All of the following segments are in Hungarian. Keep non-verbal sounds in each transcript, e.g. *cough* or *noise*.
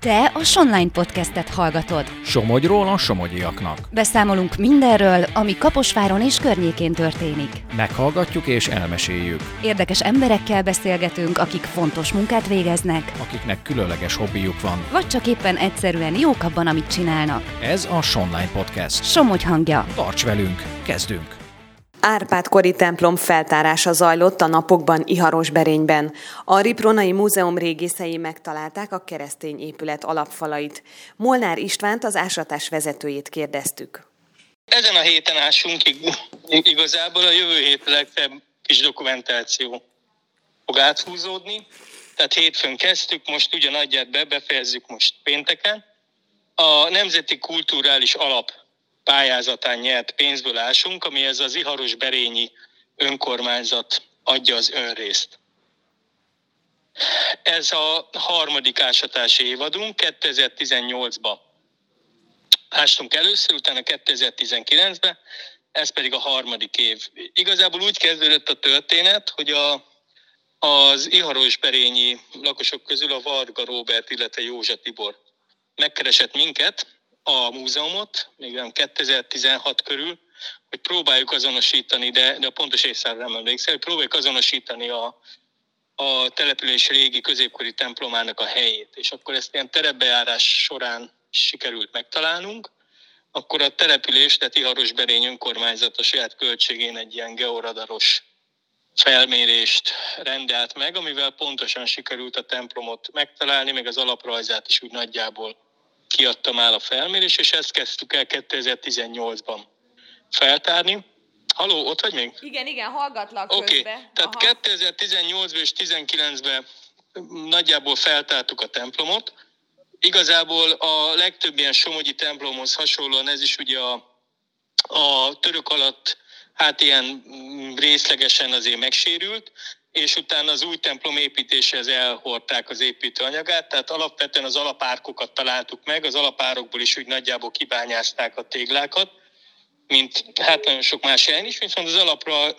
Te a Sonline podcastet hallgatod. Somogyról a somogyiaknak. Beszámolunk mindenről, ami Kaposváron és környékén történik. Meghallgatjuk és elmeséljük. Érdekes emberekkel beszélgetünk, akik fontos munkát végeznek, Akiknek különleges hobbijuk van. vagy csak éppen egyszerűen jók abban, amit csinálnak. Ez a Sonline Podcast. Somogy hangja. Tarts velünk, kezdünk! Árpád-kori templom feltárása zajlott a napokban Iharosberényben. A Ripronai Múzeum régészei megtalálták a keresztény épület alapfalait. Molnár Istvánt, az ásatás vezetőjét kérdeztük. Ezen a héten ásunk ig- igazából a jövő hét legfeljebb kis dokumentáció fog áthúzódni. Tehát hétfőn kezdtük, most ugyan adját be, befejezzük most pénteken. A Nemzeti Kulturális Alap pályázatán nyert pénzből ásunk, ami ez az Iharos Berényi önkormányzat adja az önrészt. Ez a harmadik ásatási évadunk, 2018-ban ástunk először, utána 2019-ben, ez pedig a harmadik év. Igazából úgy kezdődött a történet, hogy a, az Iharos-berényi lakosok közül a Varga Róbert, illetve Józsa Tibor megkeresett minket, a múzeumot, még nem 2016 körül, hogy próbáljuk azonosítani, de, de a pontos évszámra nem emlékszem, hogy próbáljuk azonosítani a, a település régi középkori templomának a helyét. És akkor ezt ilyen terepbejárás során sikerült megtalálnunk. Akkor a település, tehát Iharosberény önkormányzat a saját költségén egy ilyen georadaros felmérést rendelt meg, amivel pontosan sikerült a templomot megtalálni, meg az alaprajzát is úgy nagyjából kiadta már a felmérés, és ezt kezdtük el 2018-ban feltárni. Haló, ott vagy még? Igen, igen, hallgatlak Oké, okay. tehát 2018-ban és 2019-ben nagyjából feltártuk a templomot. Igazából a legtöbb ilyen somogyi templomhoz hasonlóan ez is ugye a, a török alatt hát ilyen részlegesen azért megsérült, és utána az új templom építéséhez elhordták az építőanyagát, tehát alapvetően az alapárkokat találtuk meg, az alapárokból is úgy nagyjából kibányázták a téglákat, mint hát nagyon sok más helyen is, viszont az alapra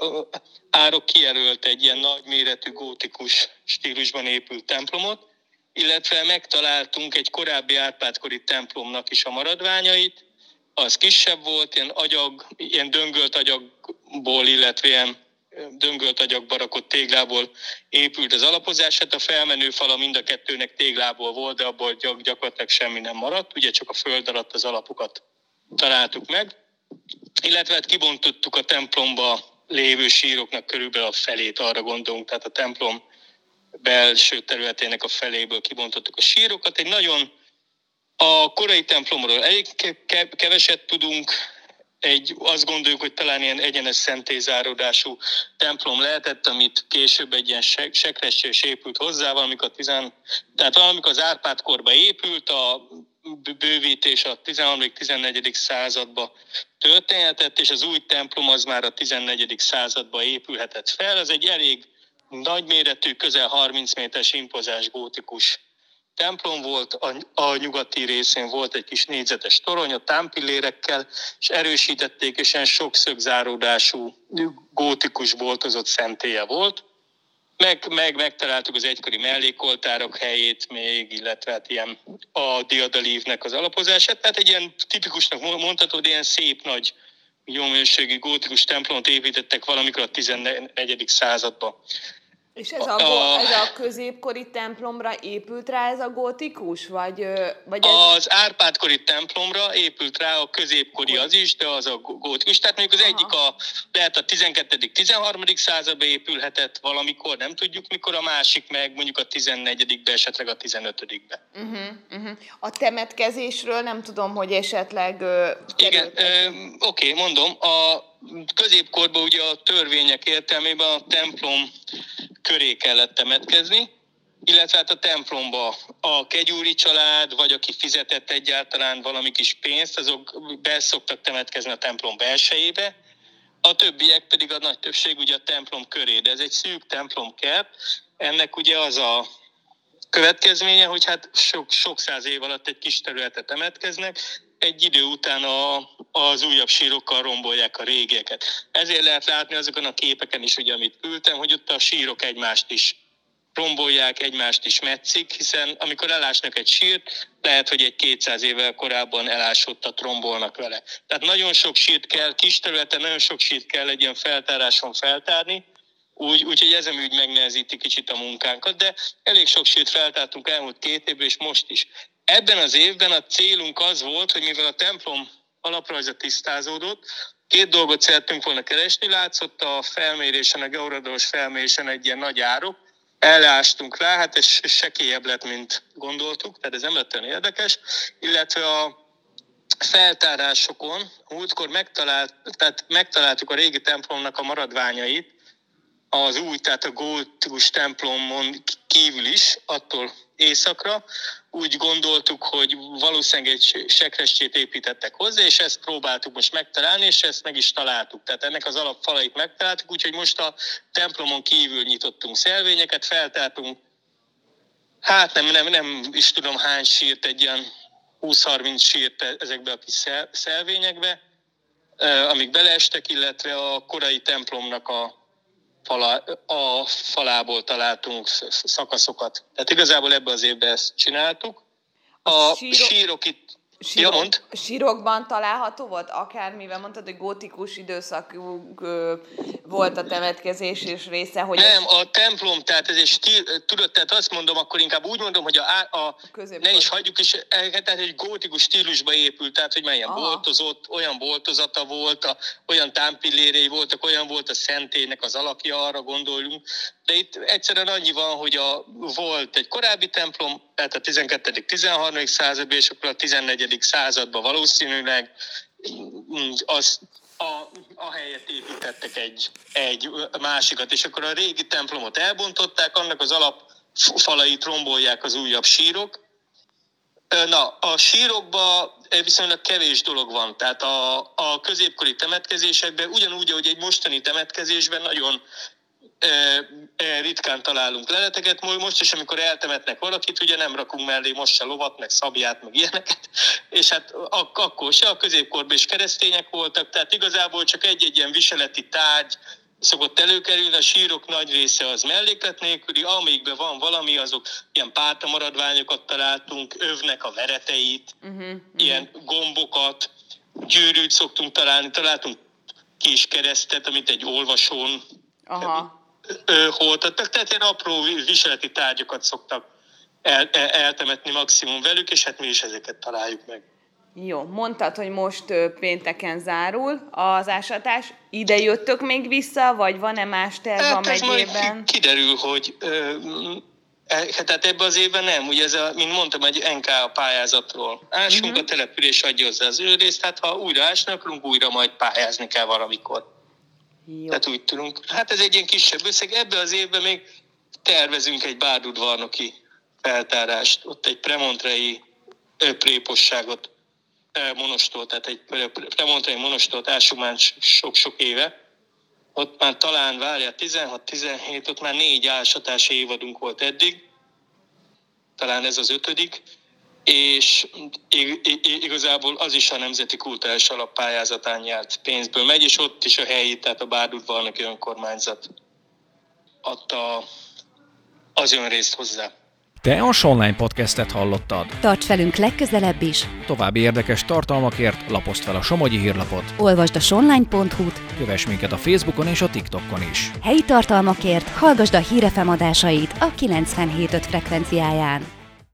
árok kijelölt egy ilyen nagyméretű gótikus stílusban épült templomot, illetve megtaláltunk egy korábbi Árpádkori templomnak is a maradványait, az kisebb volt, ilyen agyag, ilyen döngölt agyagból, illetve ilyen döngölt agyagba rakott téglából épült az alapozás. Hát a felmenő fala mind a kettőnek téglából volt, de abból gyak, gyakorlatilag semmi nem maradt. Ugye csak a föld alatt az alapokat találtuk meg. Illetve hát kibontottuk a templomba lévő síroknak körülbelül a felét, arra gondolunk. Tehát a templom belső területének a feléből kibontottuk a sírokat. Egy nagyon a korai templomról elég keveset tudunk, egy, azt gondoljuk, hogy talán ilyen egyenes szentélyzárodású templom lehetett, amit később egy ilyen sekressés épült hozzá, valamikor, tizen, tehát valamikor az Árpád korba épült, a bővítés a 13.-14. században történhetett, és az új templom az már a 14. században épülhetett fel. Ez egy elég nagyméretű, közel 30 méteres impozás gótikus templom volt, a, a nyugati részén volt egy kis négyzetes torony a támpillérekkel, és erősítették, és ilyen sokszögzáródású gótikus boltozott szentélye volt. Meg, meg megtaláltuk az egykori mellékoltárok helyét még, illetve hát ilyen a diadalívnek az alapozását. Tehát egy ilyen tipikusnak mondható, de ilyen szép nagy jó minőségű gótikus templomot építettek valamikor a 14. században. És ez a, a, ez a középkori templomra épült rá ez a gótikus? Vagy, vagy ez... Az Árpádkori templomra épült rá a középkori az is, de az a gótikus. Tehát mondjuk az Aha. egyik a, lehet a 12.-13. században épülhetett valamikor, nem tudjuk mikor, a másik meg mondjuk a 14-be, esetleg a 15-be. Uh-huh, uh-huh. A temetkezésről nem tudom, hogy esetleg... Uh, Igen, uh, oké, okay, mondom. A középkorban ugye a törvények értelmében a templom köré kellett temetkezni, illetve hát a templomba. A kegyúri család, vagy aki fizetett egyáltalán valami kis pénzt, azok be szoktak temetkezni a templom belsejébe, a többiek pedig a nagy többség ugye a templom köré, de ez egy szűk templomkert, ennek ugye az a következménye, hogy hát sok, sok száz év alatt egy kis területet temetkeznek, egy idő után a, az újabb sírokkal rombolják a régieket. Ezért lehet látni azokon a képeken is, ugye, amit küldtem, hogy ott a sírok egymást is rombolják, egymást is metszik, hiszen amikor elásnak egy sírt, lehet, hogy egy 200 évvel korábban elásottat rombolnak vele. Tehát nagyon sok sírt kell, kis területen nagyon sok sírt kell egy ilyen feltáráson feltárni, úgy, úgyhogy ez úgy megnehezíti kicsit a munkánkat, de elég sok sírt feltártunk elmúlt két évben, és most is. Ebben az évben a célunk az volt, hogy mivel a templom alaprajza tisztázódott, két dolgot szerettünk volna keresni, látszott a felmérésen, a georadós felmérésen egy ilyen nagy árok, elástunk rá, hát ez sekélyebb lett, mint gondoltuk, tehát ez nem lett olyan érdekes, illetve a feltárásokon múltkor megtalált, tehát megtaláltuk a régi templomnak a maradványait, az új, tehát a gótikus templomon kívül is, attól északra, úgy gondoltuk, hogy valószínűleg egy sekrestjét építettek hozzá, és ezt próbáltuk most megtalálni, és ezt meg is találtuk. Tehát ennek az alapfalait megtaláltuk, úgyhogy most a templomon kívül nyitottunk szelvényeket, feltártunk, hát nem, nem, nem is tudom hány sírt, egy ilyen 20-30 sírt ezekbe a kis szelvényekbe, amik beleestek, illetve a korai templomnak a fala, a falából találtunk szakaszokat. Tehát igazából ebbe az évben ezt csináltuk. A, a sírok, sírok itt Sírok, ja, mond. Sírokban található volt? Akármivel mondtad, hogy gótikus időszakú volt a temetkezés és része, hogy... Nem, ez... a templom, tehát ez egy stíl, tudod, tehát azt mondom, akkor inkább úgy mondom, hogy a, a, a ne is hagyjuk, és tehát egy gótikus stílusba épült, tehát hogy melyen boltozott, olyan boltozata volt, a, olyan támpillérei voltak, olyan volt a szentének az alakja, arra gondoljunk, de itt egyszerűen annyi van, hogy a, volt egy korábbi templom, tehát a 12.-13. században, és akkor a 14. században valószínűleg mm, az, a, a helyet építettek egy, egy másikat, és akkor a régi templomot elbontották, annak az alapfalait rombolják az újabb sírok. Na, a sírokban viszonylag kevés dolog van, tehát a, a középkori temetkezésekben, ugyanúgy, ahogy egy mostani temetkezésben nagyon ritkán találunk leleteket. Most is, amikor eltemetnek valakit, ugye nem rakunk mellé most se lovat, meg szabját, meg ilyeneket. *laughs* És hát ak- akkor se a középkorban is keresztények voltak, tehát igazából csak egy-egy ilyen viseleti tárgy, szokott előkerülni, a sírok nagy része az melléklet nélküli, amikben van valami, azok ilyen pártamaradványokat találtunk, övnek a vereteit, uh-huh, uh-huh. ilyen gombokat, gyűrűt szoktunk találni, találtunk kis keresztet, amit egy olvasón Aha holtattak, tehát ilyen apró viseleti tárgyakat szoktak el, el, eltemetni maximum velük, és hát mi is ezeket találjuk meg. Jó, mondtad, hogy most pénteken zárul az ásatás. Ide jöttök még vissza, vagy van-e más terv hát a megyében? Kiderül, hogy ö, e, tehát ebben az évben nem. Ugye ez, a, mint mondtam, egy NK pályázatról. Ásunk, uh-huh. a település adja hozzá az ő részt, hát ha újra ásnak, újra majd pályázni kell valamikor. Jó. Tehát úgy tudunk. Hát ez egy ilyen kisebb összeg. Ebben az évben még tervezünk egy bárdudvarnoki feltárást. Ott egy premontrei préposságot monostól, tehát egy premontrei monostolt ásunk már sok-sok éve. Ott már talán, várja, 16-17, ott már négy ásatási évadunk volt eddig. Talán ez az ötödik és igazából az is a Nemzeti Kultúrás Alap pályázatán járt pénzből megy, és ott is a helyi, tehát a Bárdudvarnoki önkormányzat adta az önrészt hozzá. Te a Online Podcastet hallottad. Tarts velünk legközelebb is. További érdekes tartalmakért lapozd fel a Somogyi hírlapot. Olvasd a sonline.hu-t. Kövess minket a Facebookon és a TikTokon is. Helyi tartalmakért hallgasd a hírefemadásait a 97.5 frekvenciáján.